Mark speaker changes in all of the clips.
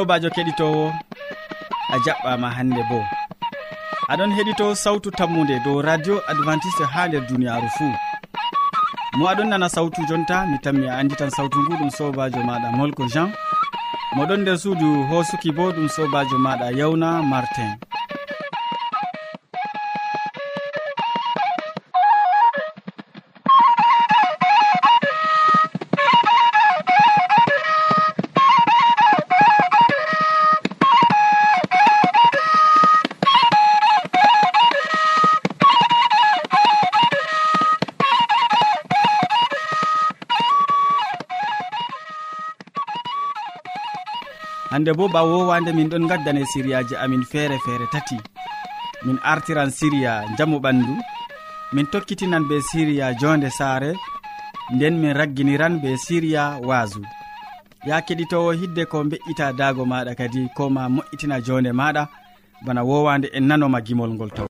Speaker 1: sobajo keɗitowo a jaɓɓama hande bo. Aɗon heɗito sawtu tammude dow radio adventiste ha nder duniyaru fuu mo aɗon nana sawtu jonta mi tammi a andi tan sawtu ngu ɗum sobajo maɗa molko jean. Moɗon nder suudu hosuki bo ɗum sobajo maɗa yawna martin. hande bo ɓa wowande min ɗon gaddane siriyaji amin feere feere tati. Min artiran siriya jamu ɓandu. Min tokkitinan be siriya jonde saare. Nden min ragginiran be siriya waasu. Ya keɗitowo hidde ko be'ita dago maɗa kadi ko ma mo'itina jonde maɗa. Bana wowande en nanoma gimol ngol taw.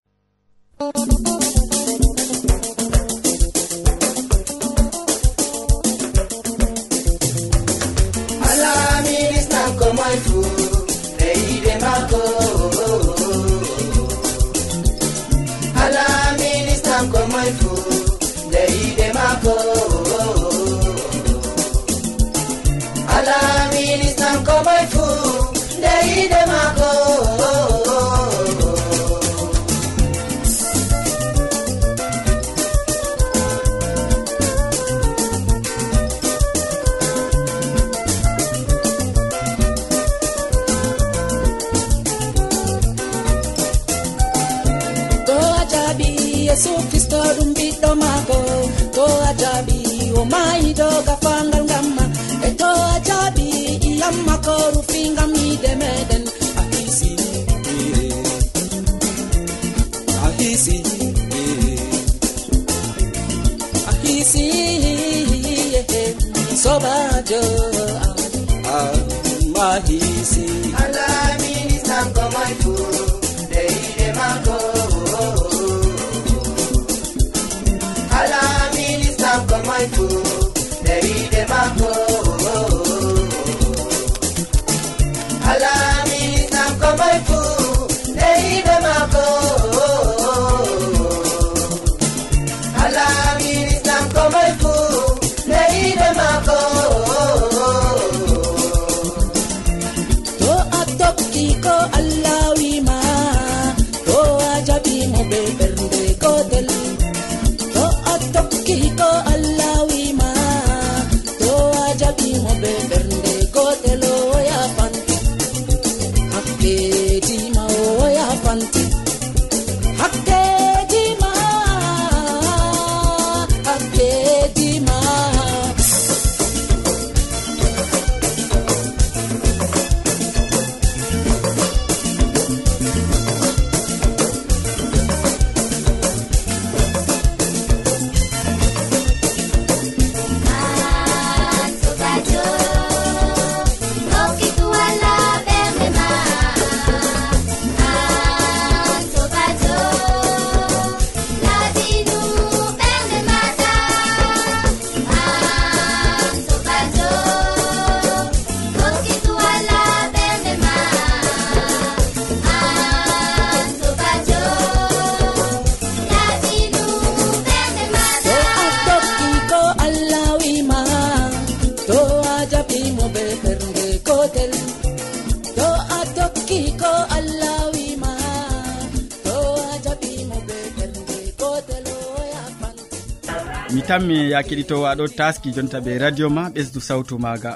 Speaker 1: mi ya keɗitowo aɗo taski jonta ɓe radio ma ɓesdu sawtu maga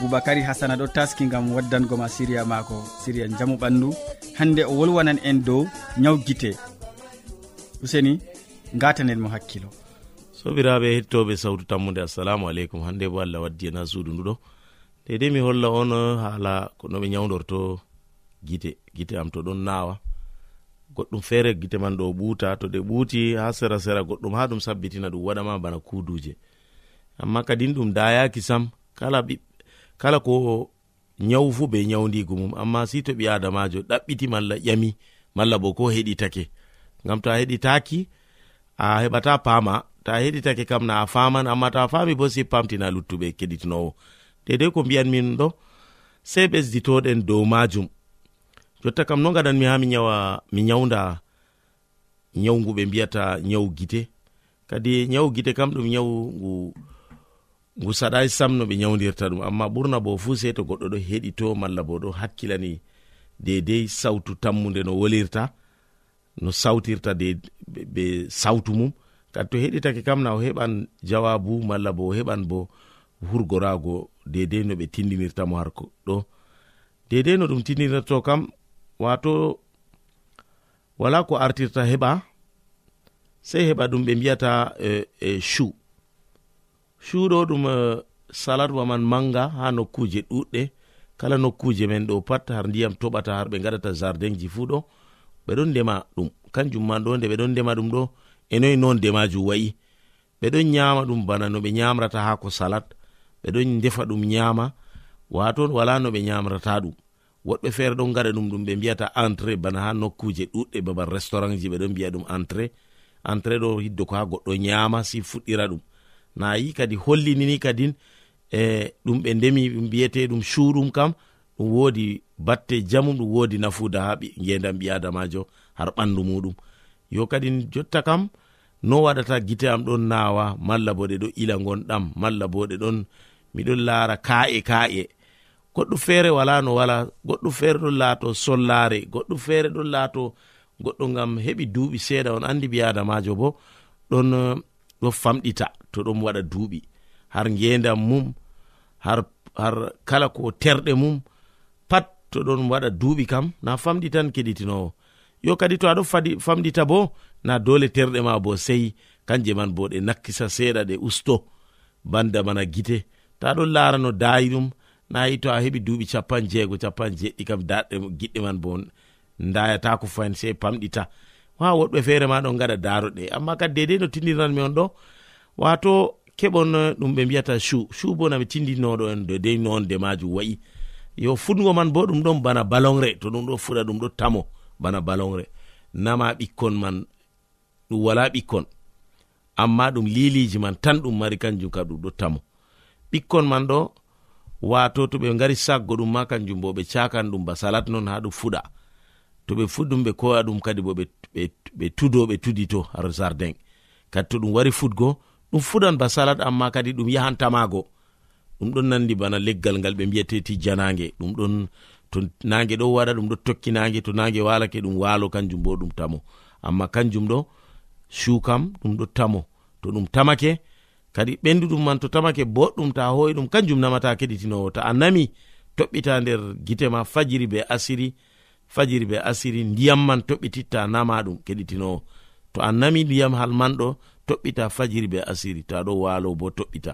Speaker 1: boubacary hasana ɗo taski gam waddango ma siriya mako siriya jaamu ɓandu. Hande o wolwanan en dow ñaw guite useni gatanen mo hakkilo.
Speaker 2: Sobiraɓe hettoɓe sawtu tammude assalamu aleykum. Hande bo allah waddi ena suudu nduɗo dedei mi holla on haala ko noɓe ñawdorto gite. Gite am to ɗon nawa goɗɗum feere gite man ɗo ɓuuta to ɗe ɓuuti ha sera sera goɗɗum ha ɗum sabbitina ɗum waɗama bana kuduje amma kadin ɗum dayaki sam kala kala ko nyawu fu be nyawdigu mum. Amma si to ɓi adamajo ɗaɓɓiti malla ƴami malla bo ko heɗitake. Ngam to a heɗitaki a heɓata pama ta heɗitake kam na a faman amma to a fami bo si pamtina luttuɓe keɗitinowo. Dedei ko mbiyan min ɗo sei ɓesditoɗen dow majum jotta kam no gaɗanmi ha mi ñawa mi ñawda ñawgu ɓe mbiyata ñawu gite. Kadi ñawu gite kam ɗum ñawu ngu ngu saɗai sam no ɓe ñawdirta ɗum. Amma ɓurna bo fu sei to goɗɗo ɗo heɗito malla bo ɗo hakkilani dedei sautu tammude no wolirta no sautirta de be sautu mum. Kadi to heɗitake kam na o heɓan jawabu malla bo o heɓan bo hurgorago dedei no ɓe tindinirtamo harko ɗo. Dedei no ɗum tindinirto kam wato wala ko artirta heɓa sei heɓa ɗum ɓe mbiyata e, e shu shu ɗo ɗum e, salatwa man manga ha nokkuje ɗuɗɗe. Kala nokkuje men ɗo pat har ndiyam toɓata har ɓe gaɗata jardin ji fuu ɗo ɓeɗon ndema ɗum. Kanjum man ɗo nde ɓeɗon ndema ɗum ɗo enoyi non ndemajum wayi. Ɓeɗon nyama ɗum bana no ɓe nyamrata ha ko salat ɓeɗon ndefa ɗum nyama. Waton wala no ɓe nyamrata ɗum. woɗɓe feere ɗon gaɗa ɗum ɗum ɓe mbiyata entré bana ha nokkuje ɗuɗɗe babal restaurant ji ɓe ɗon mbiya ɗum entré entré ɗo hiddo ko ha goɗɗo ñaama si fuɗɗira ɗum. Na yi kadi hollinini kadin e ɗum ɓe ndemi mbiyete ɗum shurum kam ɗum woodi batte jamum ɗum woodi nafuda ha ngendam ɓi adamajo har ɓandu muɗum. Yo kadi jotta kam no waɗata gite am ɗon nawa malla bo ɗe ɗo ila gonɗam malla bo ɗe ɗon miɗon laara ka'e ka'e goɗɗo feere wala no wala goɗɗo feere ɗon laato sollaare goɗɗo feere ɗon laato goɗɗo ngam heɓi duuɓi seeɗa on anndi ɓi adamajo bo ɗon eh, ɗo famɗita to ɗon waɗa duuɓi. Har ngendam mum har har kala ko terɗe mum pat to ɗon waɗa duuɓi kam na famɗi tan keɗitinowo. Yo kadi to aɗo famɗita bo na dole terɗe ma bo sei kanje man bo ɗe nakkisa seeɗa ɗe usto banda mana gite. Ta ɗon laara no daayi ɗum nayi to a heɓi duuɓi capan jeego capan jeɗɗi kam daɗɗe eh, giɗɗe man bo dayata ko fayin sei pamɗita. Ha woɗɓe feere ma ɗon gaɗa daroɗe amma kadi dedei no tindinanmi on ɗo wato keɓon eh, ɗum ɓe mbiyata chu chu bo nami tindinoɗo en dedei nonde majum wayi yo fuɗgo man bo ɗum ɗon bana balonre. To ɗum ɗo fuɗa ɗum ɗo tamo bana balonre. Nama ɓikkon man ɗum wala ɓikkon. Amma ɗum liliji man tan ɗum mari kanjum ka ɗum ɗo tamo. Ɓikkon man ɗo wato to ɓe ngari saggo ɗum ma kanjum bo ɓe cakan ɗum ba salat non ha ɗum fuɗa. To ɓe fuɗɗum ɓe koya ɗum kadi bo ɓe tudo ɓe tudito har jardin. Kadi to ɗum wari fuɗgo ɗum fuɗan ba salat amma kadi ɗum yahantamago ɗum ɗon nandi bana leggal ngal ɓe mbiyateti janage ɗum ɗon to nage ɗo waɗa ɗum ɗo tokki nage to nage walake ɗum walo kanjum bo ɗum tamo. Amma kanjum ɗo shukam ɗum ɗo tamo. To ɗum tamake kadi ɓenduɗum man to tamake boɗɗum ta hoyi ɗum kanjum namata keɗitinowo. Ta a nami toɓɓita nder gite ma fajiri be asiri fajiri be asiri ndiyam man toɓɓititta nama ɗum keɗitinowo. To a nami ndiyam hal manɗo toɓɓita fajiri be asiri ta ɗo walo bo toɓɓita.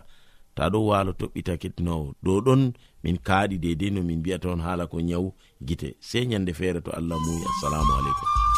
Speaker 2: Ta ɗo walo toɓɓita keɗitinowo. Dow ɗon min kaaɗi dedei no min mbiyata on haala ko nyawu gite. Sei nyande feere to allah muyi. Assalamu aleykum.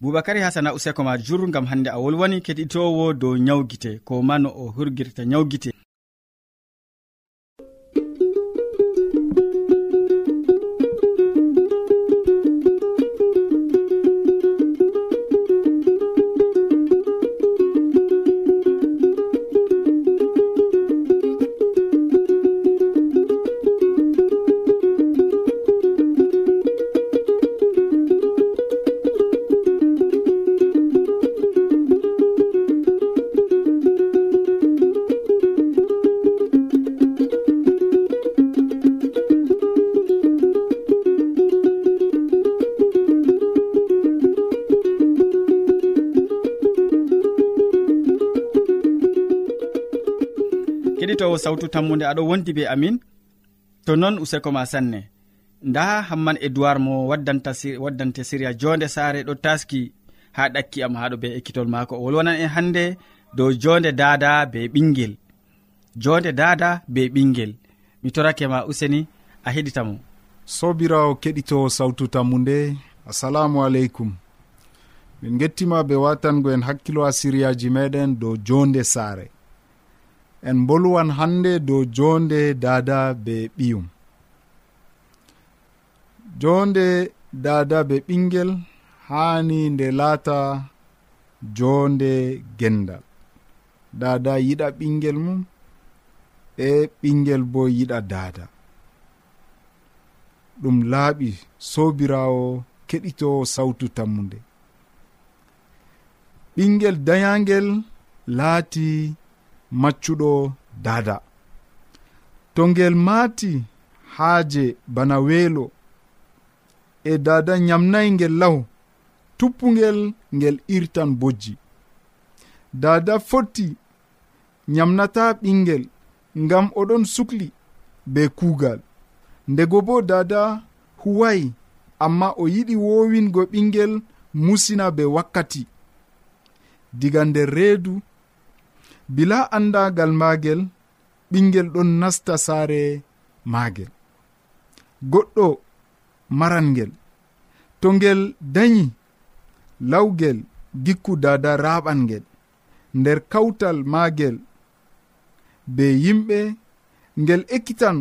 Speaker 3: boubacary hasana useko ma jur gam hande a wolwani keɗitowo dow nyawguite ko ma no o hurguirta nyawguite keɗitowo sawtu tammude aɗo wondi be amin. To noon useko ma sanne. Nda hamman edoird mo waddanta waddante siriya jonde saare ɗo taski ha ɗakki am haɗo be ekkitol maako. O wolwonan en hande dow jonde dada be ɓingel jonde dada be ɓingel mi torake ma useni a heɗitamo
Speaker 4: sobirawo keɗito sawtu tammu nde assalamu aleykum. Min gettima be watango en hakkilo ha siriyaji meɗen dow jonde saare. en bolwan hande dow jonde dada be ɓiyum jonde dada be ɓingel hani nde laata jonde gendal dada yiɗa ɓingel mum e ɓingel bo yiɗa dada ɗum laaɓi sobirawo keɗito sawtu tammude ɓingel dayagel laati maccuɗo dada to ngel maati haaje bana weelo? E dada yamnayi ngel law tuppungel ngel irtan bojji. Dada fotti yamnata ɓingel ngam oɗon sukli be kuugal. Ndego bo dada huwayi amma o yiɗi wowingo ɓingel musina be wakkati. Diga nder reedu bila andagal maagel ɓingel ɗon nasta saare maagel. Goɗɗo maran ngel. To ngel dañi lawgel gikku dada raɓan ngel. Nder kawtal maagel be yimɓe ngel ekkitan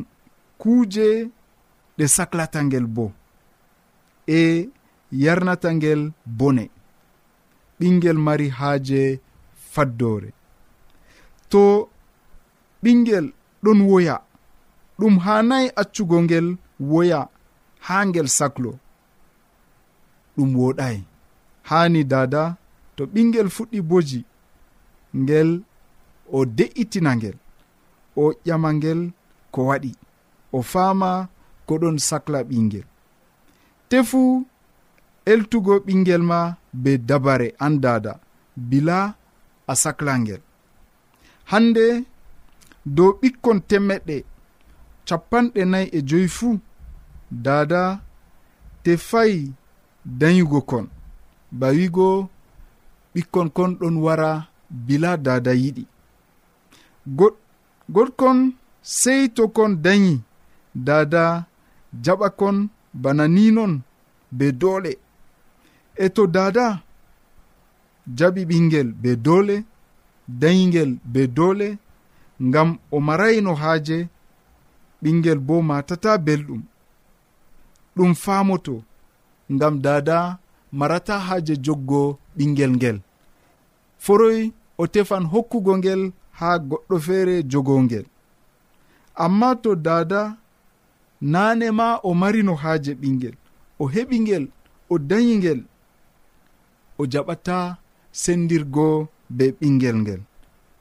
Speaker 4: kuuje ɗe saklata ngel bo. E yarnata ngel bone. Ɓingel mari haaje faddore to ɓingel ɗon woya. Ɗum hanayi accugo ngel woya ha ngel saklo. Ɗum woɗayi hani dada to ɓingel fuɗɗi boji ngel o de'itina ngel o ƴama ngel ko waɗi. O fama ko ɗon sakla ɓingel. Tefu eltugo ɓingel ma be dabare an dada bila a sakla ngel. hande dow ɓikkon temmeɗɗe capanɗe nayi e joyi fuu dada tefayi dayugo kon. Ba wigo ɓikkon kon ɗon wara bila dada yiɗi. Goɗkon sey to kon dayi dada jaɓa kon bana ni non be doole e to dada jaɓi ɓingel be doole dayigel be doole ngam o marayno haaje ɓingel bo matata belɗum. Ɗum faamoto ngam dada marata haaje joggo ɓingel ngel. Foroy o tefan hokkugo ngel haa goɗɗo feere jogongel amma to dada naane ma o marino haaje ɓingel o heɓi ngel o dañi ngel. O jaɓata sendirgo be ɓingel ngel.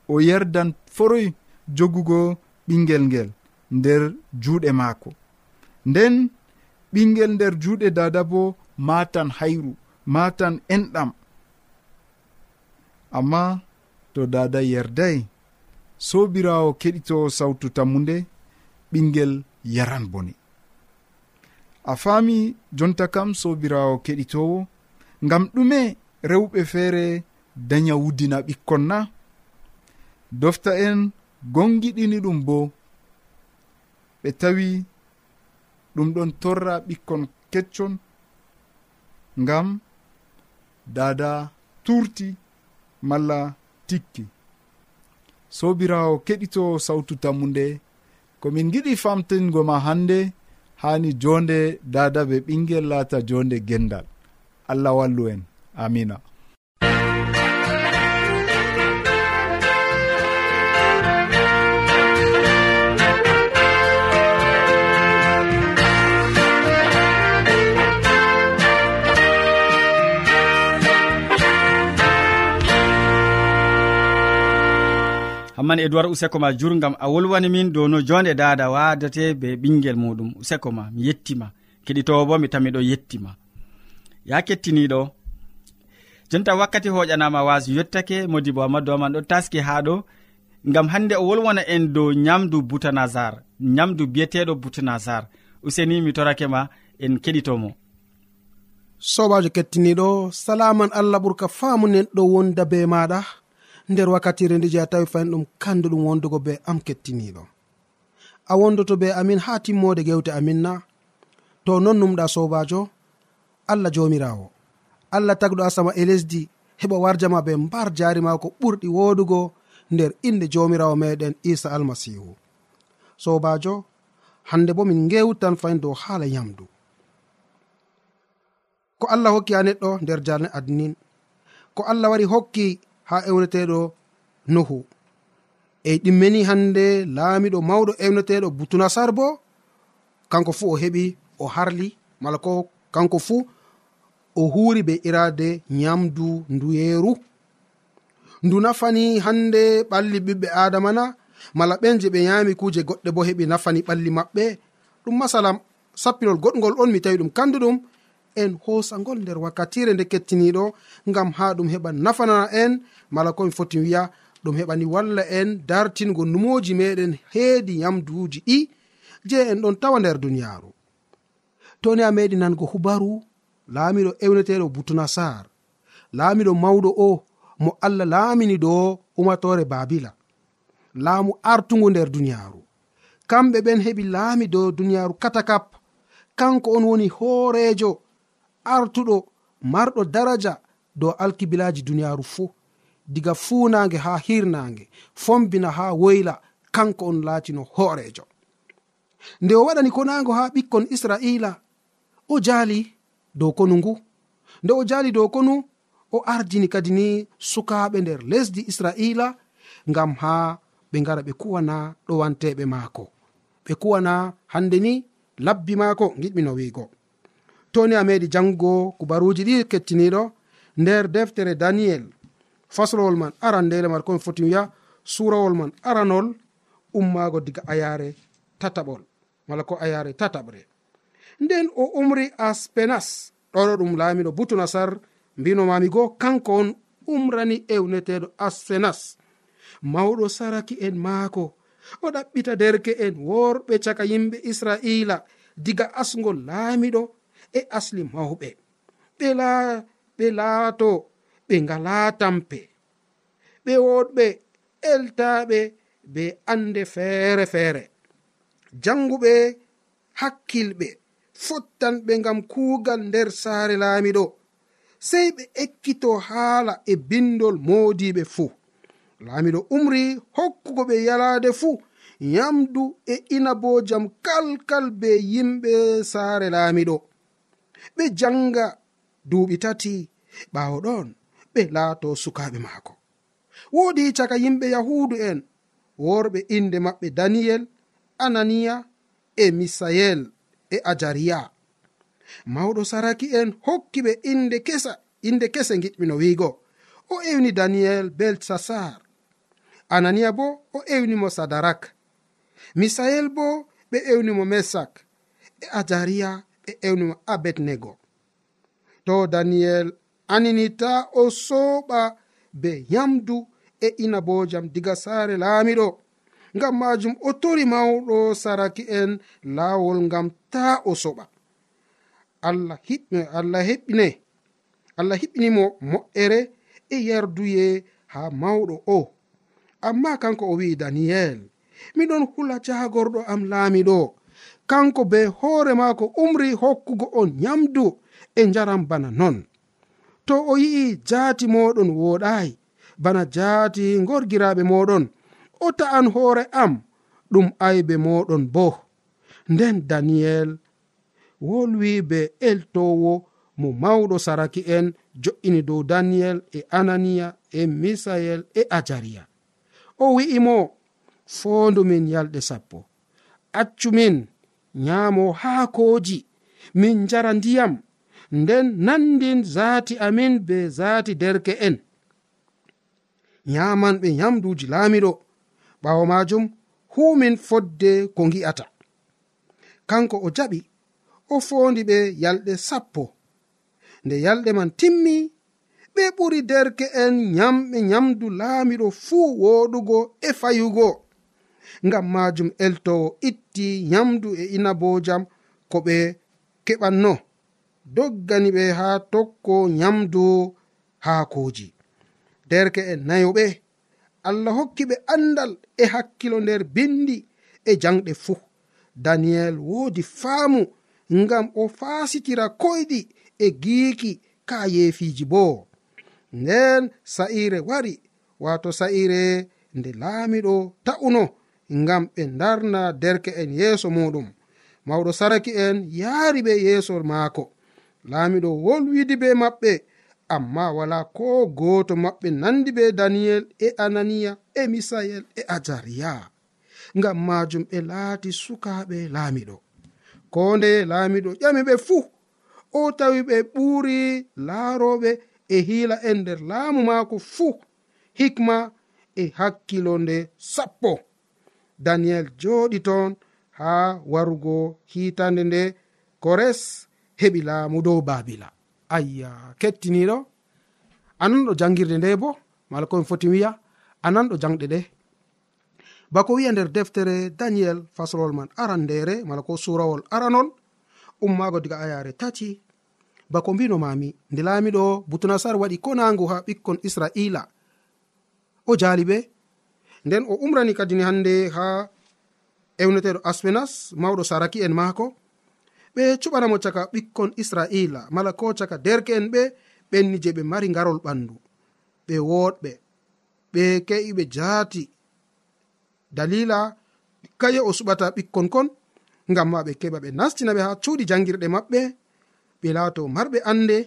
Speaker 4: O yerdan foroy jogugo ɓingel ngel nder juuɗe maako. Nden ɓingel nder juuɗe dada bo matan hayru matan enɗam. Amma to dada yerday sobirawo keɗito sawtu tammude ɓingel yaran bone. A faami jonta kam sobirawo keɗitowo ngam ɗume rewɓe feere daña wuddina ɓikkon na. Dofta en gongiɗini ɗum bo. Ɓe tawi ɗum ɗon torra ɓikkon keccon ngam dada turti malla tikki. Sobirawo keɗito sawtu tammude komin giɗi famtingo ma hande hani jonde dada ɓe ɓingel laata jonde gendal. Allah wallu en. Amina.
Speaker 3: hamman edoird useko ma jurgam a wolwani min dow no jonde dada wadate be ɓinguel muɗum. Useko ma mi yettima keɗitowo bo mi tamiɗo yettima ya kettiniɗo jonta wakkati hoƴanama wasu yettake modi bo amadou aman ɗo taski ha ɗo gam hande o wolwona en dow nyamdu boutanasar nyamdu biyeteɗo boutanasar useni mi torake ma en keɗitomo.
Speaker 5: Sobajo kettiniɗo salaman allah ɓurka faamu neɗɗo wonda be maɗa. nder wakkatire nde je a tawi fayin ɗum kandu ɗum wondugo be am kettiniɗo. A wondoto be amin ha timmode gewte amin na. To non numɗa sobajo allah jomirawo. Allah tagɗo asama e lesdi heɓa warjama be mbar jari ma ko ɓurɗi wodugo nder inde jomirawo meɗen isa almasihu. Sobajo hande bo min gewtan fayin dow haala yamdu ko allah hokki ha neɗɗo nder jarne adnin. Ko allah wari hokki ha ewneteɗo nuhu. Ei ɗimmeni hande laamiɗo mawɗo ewneteɗo butunasar bo kanko fu o heɓi o harli mala ko kanko fu o huuri be irade nyamdu nduyeeru. Ndu nafani hande ɓalli ɓiɓɓe adama na mala ɓen je ɓe yami kuje goɗɗe bo heɓi nafani ɓalli maɓɓe. Ɗum masalam sappinol goɗgol on mi tawi ɗum kanduɗum en hosagol nder wakkatire nde kettiniɗo ngam ha ɗum heɓa nafanana en. Mala komi foti wiya ɗum heɓani walla en dartingo numoji meɗen heedi yamduuji ɗi je en ɗon tawa nder duniyaaru. Toni a meɗi nango hubaru laamiɗo ewneteɗo butunasar laamiɗo mawɗo o mo allah laamini ɗo umatore babila. Laamu artugo nder duniyaaru. Kamɓe ɓen heɓi laami dow duniyaaru katakap. Kanko on woni hoorejo. artuɗo marɗo daraja dow alkibilaji duniyaru fuu. Diga fuunage ha hirnage fombina ha woyla kanko on laatino hoorejo nde o waɗani konango ha ɓikkon israila o jaali dow konu ngu. Nde o jaali dow konu o ardini kadi ni sukaɓe nder lesdi israila ngam ha ɓe ngara ɓe kuwana ɗowanteɓe maako. Ɓe kuwana hande ni labbi maako giɗmino wiigo. toni a meɗi jango kubaruji ɗi kettiniɗo nder deftere daniyel faslowol man aran ndele mar komi foti wiya surawol man aranol ummago diga ayare tataɓol mala ko ayare tataɓre. Nden o umri aspenas ɗoɗo ɗum laamiɗo butunasar mbinomami goo kanko on umrani ewneteɗo aspenas. Mawɗo saraki en maako o ɗaɓɓita derke en worɓe caka yimɓe israila diga asgol laamiɗo e asli mawɓe ɓe laa ɓe laato ɓe ngalaa tampe. Ɓe woɗɓe eltaɓe be ande feere feere. Janguɓe hakkilɓe fottanɓe ngam kuugal nder saare laamiɗo. Sey ɓe ekkito haala e bindol moodiɓe fuu. Laamiɗo umri hokkugo ɓe yalaade fuu nyamdu e inabojam kalkal be yimɓe saare laamiɗo. ɓe janga duuɓi tati ɓaawo ɗon ɓe laato sukaaɓe maako. Woodi caka yimɓe yahuudu en worɓe inde maɓɓe daniyel ananiya e misayel e ajariya. Mawɗo saraki en hokki ɓe inde kesa inde kese giɗmino wiigo. O ewni daniyel beltsasar ananiya bo o ewnimo sadarak. Misael bo ɓe ewnimo mesak. E ajariya ɓe ewnimo abednego. To daniyel aninita o sooɓa be yamdu e inabojam diga saare laamiɗo. Ngam majum o tori mawɗo saraki'en laawol ngam ta o soɓa allah hiɓɓe allah heɓɓine allah hiɓɓinimo moƴƴere e yarduye ha mawɗo o. Amma kanko o wi'i daniyel miɗon hula jagorɗo am laamiɗo. kanko be hoore maako umri hokkugo on nyamdu e njaram bana non. To o yi'i jaati moɗon wooɗaayi bana jaati gorgiraaɓe moɗon o ta'an hoore am ɗum aybe moɗon bo. Nden daniyel wolwi be eltowo mo mawɗo saraki en jo'ini dow daniyel e ananiya e misayel e ajariya. O wi'imo fondumin yalɗe sappo. Accumin nyaamo haakoji min njara ndiyam nden nandin zaati amin be zaati derke'en nyamanɓe nyamduji laamiɗo ɓaawo majum humin fodde ko ngi'ata. Kanko o jaɓi o fondi ɓe yalɗe sappo. Nde yalɗe man timmi ɓe ɓuri derke'en nyamɓe nyamdu laamiɗo fuu woɗugo e fayugo. ngam majum eltowo itti nyamdu e inabojam ko ɓe keɓanno. Doggani ɓe ha tokko nyamdu haakoji. Derke en nayoɓe allah hokki ɓe andal e hakkilo nder bindi e janɗe fuu. Daniyel woodi faamu ngam o faasitira koyɗi e giiki ka yeefiji bo. Nden sa'ire wari wato sa'ire nde laamiɗo ta'uno. ngam ɓe darna derke en yeeso muɗum. Mawɗo saraki en yaari ɓe yeeso maako. Laamiɗo wolwidi be maɓɓe amma wala ko gooto maɓɓe nandi be daniyel e ananiya e misayel e ajariya ngam majum ɓe laati sukaaɓe laamiɗo. Ko nde laamiɗo ƴami ɓe fuu. O tawi ɓe ɓuuri laarooɓe e hiila en nder laamu maako fuu. Hikma e hakkilo nde sappo. daniyel joɗi toon ha warugo hitande nde? Kores heɓi laamu dow babila ayya kettiniɗo anan ɗo jangirde nde bo? Mala komi foti wiya anan ɗo jangɗe ɗe. Bako wiya nder deftere daniyel fasolol man aran ndere mala ko surawol aranol ummago diga ayare tati. Bako mbino mami nde laamiɗo butunasar waɗi konangu ha ɓikkon israila. O jaali ɓe nden o umrani kadini hande ha ewneteɗo aspenas mawɗo saraki en maako. Ɓe cuɓanamo caka ɓikkon israila mala ko caka derke en ɓe ɓenni je ɓe mari ngarol ɓandu. Ɓe woɗɓe ɓe ke'i ɓe jaati. Dalila kaye o suɓata ɓikkon kon ngam ma ɓe keɓa ɓe nastina ɓe ha cuuɗi jangirɗe maɓɓe ɓe laato marɓe ande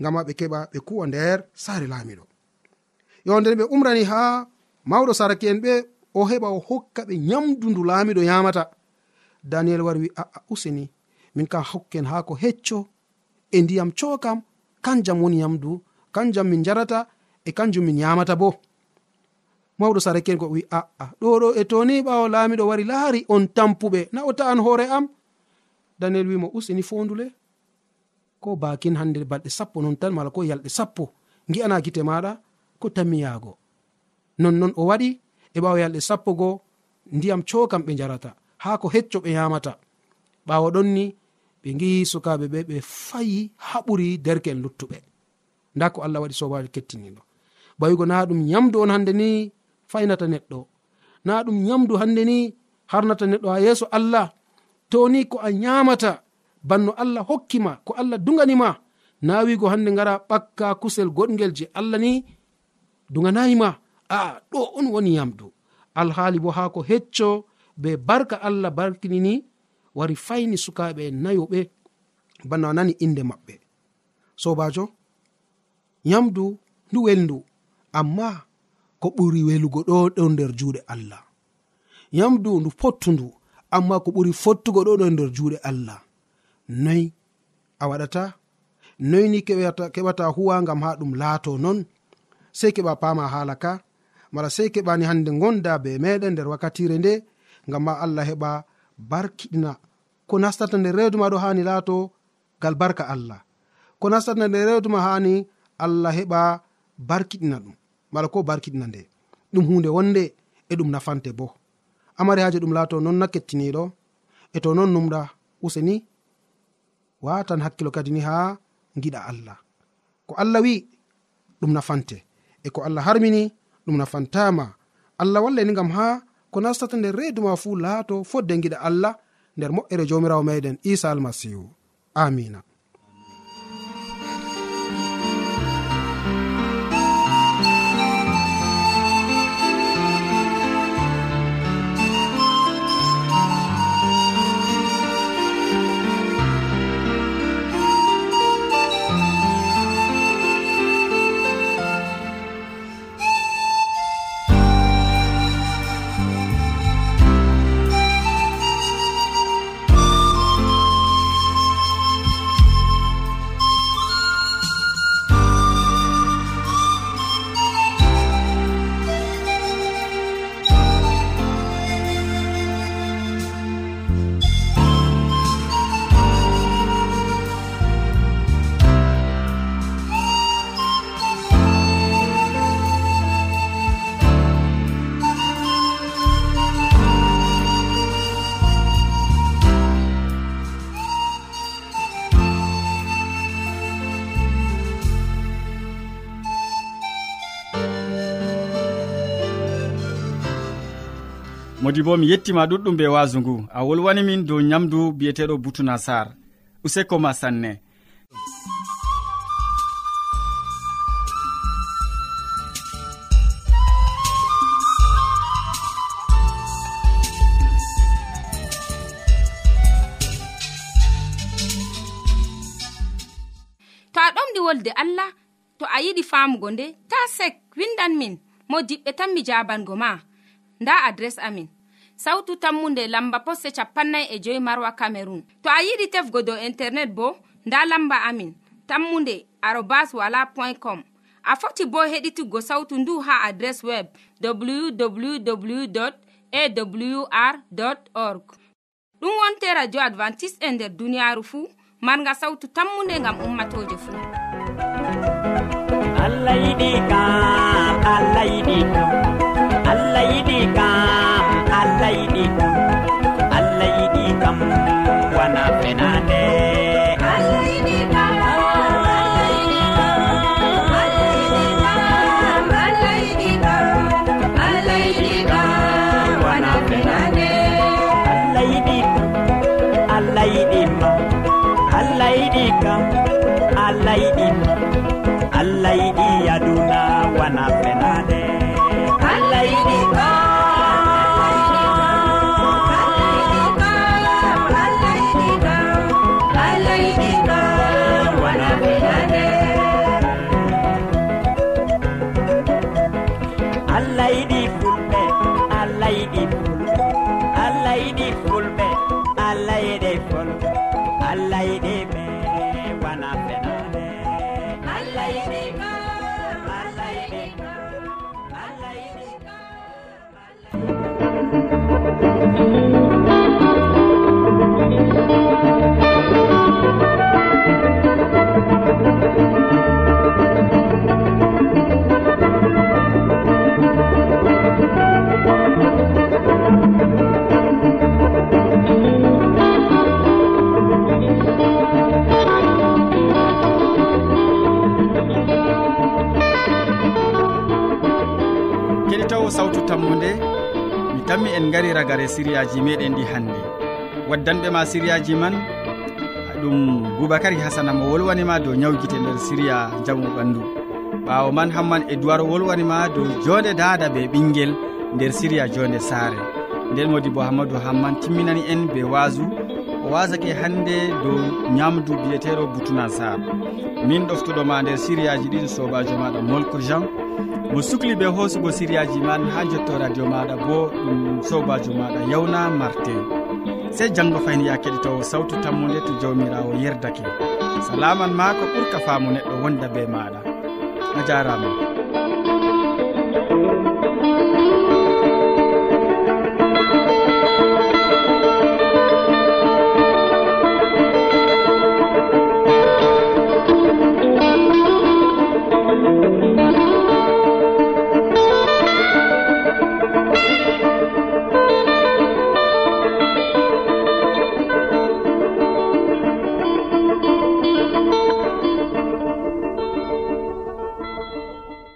Speaker 5: ngam ma ɓe keɓa ɓe kuwa nder saare laamiɗo. Yo nden ɓe umrani ha mawɗo saraki en ɓe o heɓa o hokka ɓe nyamdu ndu laamiɗo yamata daniyel wari wi aa useni min kam hokken haa ko hecco e ndiyam cookam kanjam woni yamdu kanjam min jarata e kanjum min yamata bo. Mawɗo saraken ko wi aa ɗo ɗo e toni ɓawo laamiɗo wari laari on tampuɓe na o ta'an hoore am? Daniyel wimo useni fondule ko bakin hande balɗe sappo non tan mala ko yalɗe sappo gi'ana gite maɗa ko tammiyaago nonnon o waɗi e ɓawo yalɗe sappo go ndiyam cokam ɓe jarata ha ko hecco ɓe yamata ɓawo ɗonni ɓe gi'i sukaɓe ɓe ɓe fayi haɓuri derke'en luttuɓe. Nda ko allah waɗi sobajo kettiniɗo bawigo na ɗum yamdu on hande ni faynata neɗɗo. Na ɗum yamdu hande ni harnata neɗɗo ha yeeso allah. To ni ko a yamata banno allah hokkima ko allah duganima na wigo hande gara ɓakka kusel goɗgel je allah ni duganayima a ɗo on woni yamdu. Alhaali bo haa ko hecco be barka allah barkinini wari fayni sukaɓe nayoɓe bana nani inde maɓɓe. Sobajo yamdu ndu welndu amma ko ɓuri welugo ɗo ɗo nder juuɗe allah. Yamdu ndu fottundu amma ko ɓuri fottugo ɗo ɗo nder juuɗe allah. Noyi a waɗata? Noyni keɓata huwa ngam ha ɗum laato non sei keɓa pama hala ka? mala sey keɓani hande gonda be meɗen nder wakkatire nde gam ma allah heɓa barkiɗina. Ko nastata nder rewduma ɗo hani laato gal barka allah. Ko nastata nder rewduma hani allah heɓa barkiɗina ɗum. Mala ko barkiɗina nde. Ɗum hunde wonde e ɗum nafante bo. Amari haji ɗum laato non na kettiniɗo e to non numɗa useni watan hakkilo kadi ni ha giɗa allah. Ko allah wi ɗum nafante. E ko allah harmini ɗum nafantama. Allah wallani gam ha ko nastata nder reedu ma fuu laato fodde giɗa allah nder moƴƴere jomirawo meɗen isa almasihu. Amina.
Speaker 3: modi bo mi yettima ɗuɗɗum be wasu ngu a wolwani min dow nyamdu bi'eteɗo butunasar useko ma sanne.
Speaker 6: To a ɗomɗi wolde allah to a yiɗi famugo nde ta sek windan min. Mo diɓɓe tan mi jabango ma. nda adres amin. Sautu tammunde lamba poste capannay e joyi marwa camerun to a yiɗi tefgo dow internet bo nda lamba amin. Tammunde arobas wala point com. A foti bo heɗituggo sautu ndu ha adres web www awr org. Ɗum wonte radio advantice e nder duniyaaru fuu marga sautu tammunde ngam ummatoje fuu
Speaker 7: allah yiɗi ka allah yiɗi kam
Speaker 3: keɗitowo sawtu tammude mi tammi en gari ragare siriyaji meɗen ɗi hannde. Waddanɓe ma siriyaji man ɗum boubacary hasana mo wolwanima dow ñawguite nder siriya jamu ɓandu. Ɓawo man hamman e duwar wolwanima dow jonde dada be ɓinguel nder siriya jonde saare. Nden modi bo hammadou hamman timminani en be wasu o wasake hande dow ñamdu biyeteɗo butuna sar min ɗoftuɗoma nder siriyaji ɗin sobajo maɗa molko jean. mo sukli ɓe hoosugo siriyaji man ha jotto radio maɗa bo ɗum sobajo maɗa yawna martin sey janggo fayni ya keɗitowo sawtu tammode to jawmirawo yerdake. Salaman ma ko ɓurka faamu neɗɗo wonda be maɗa a jarama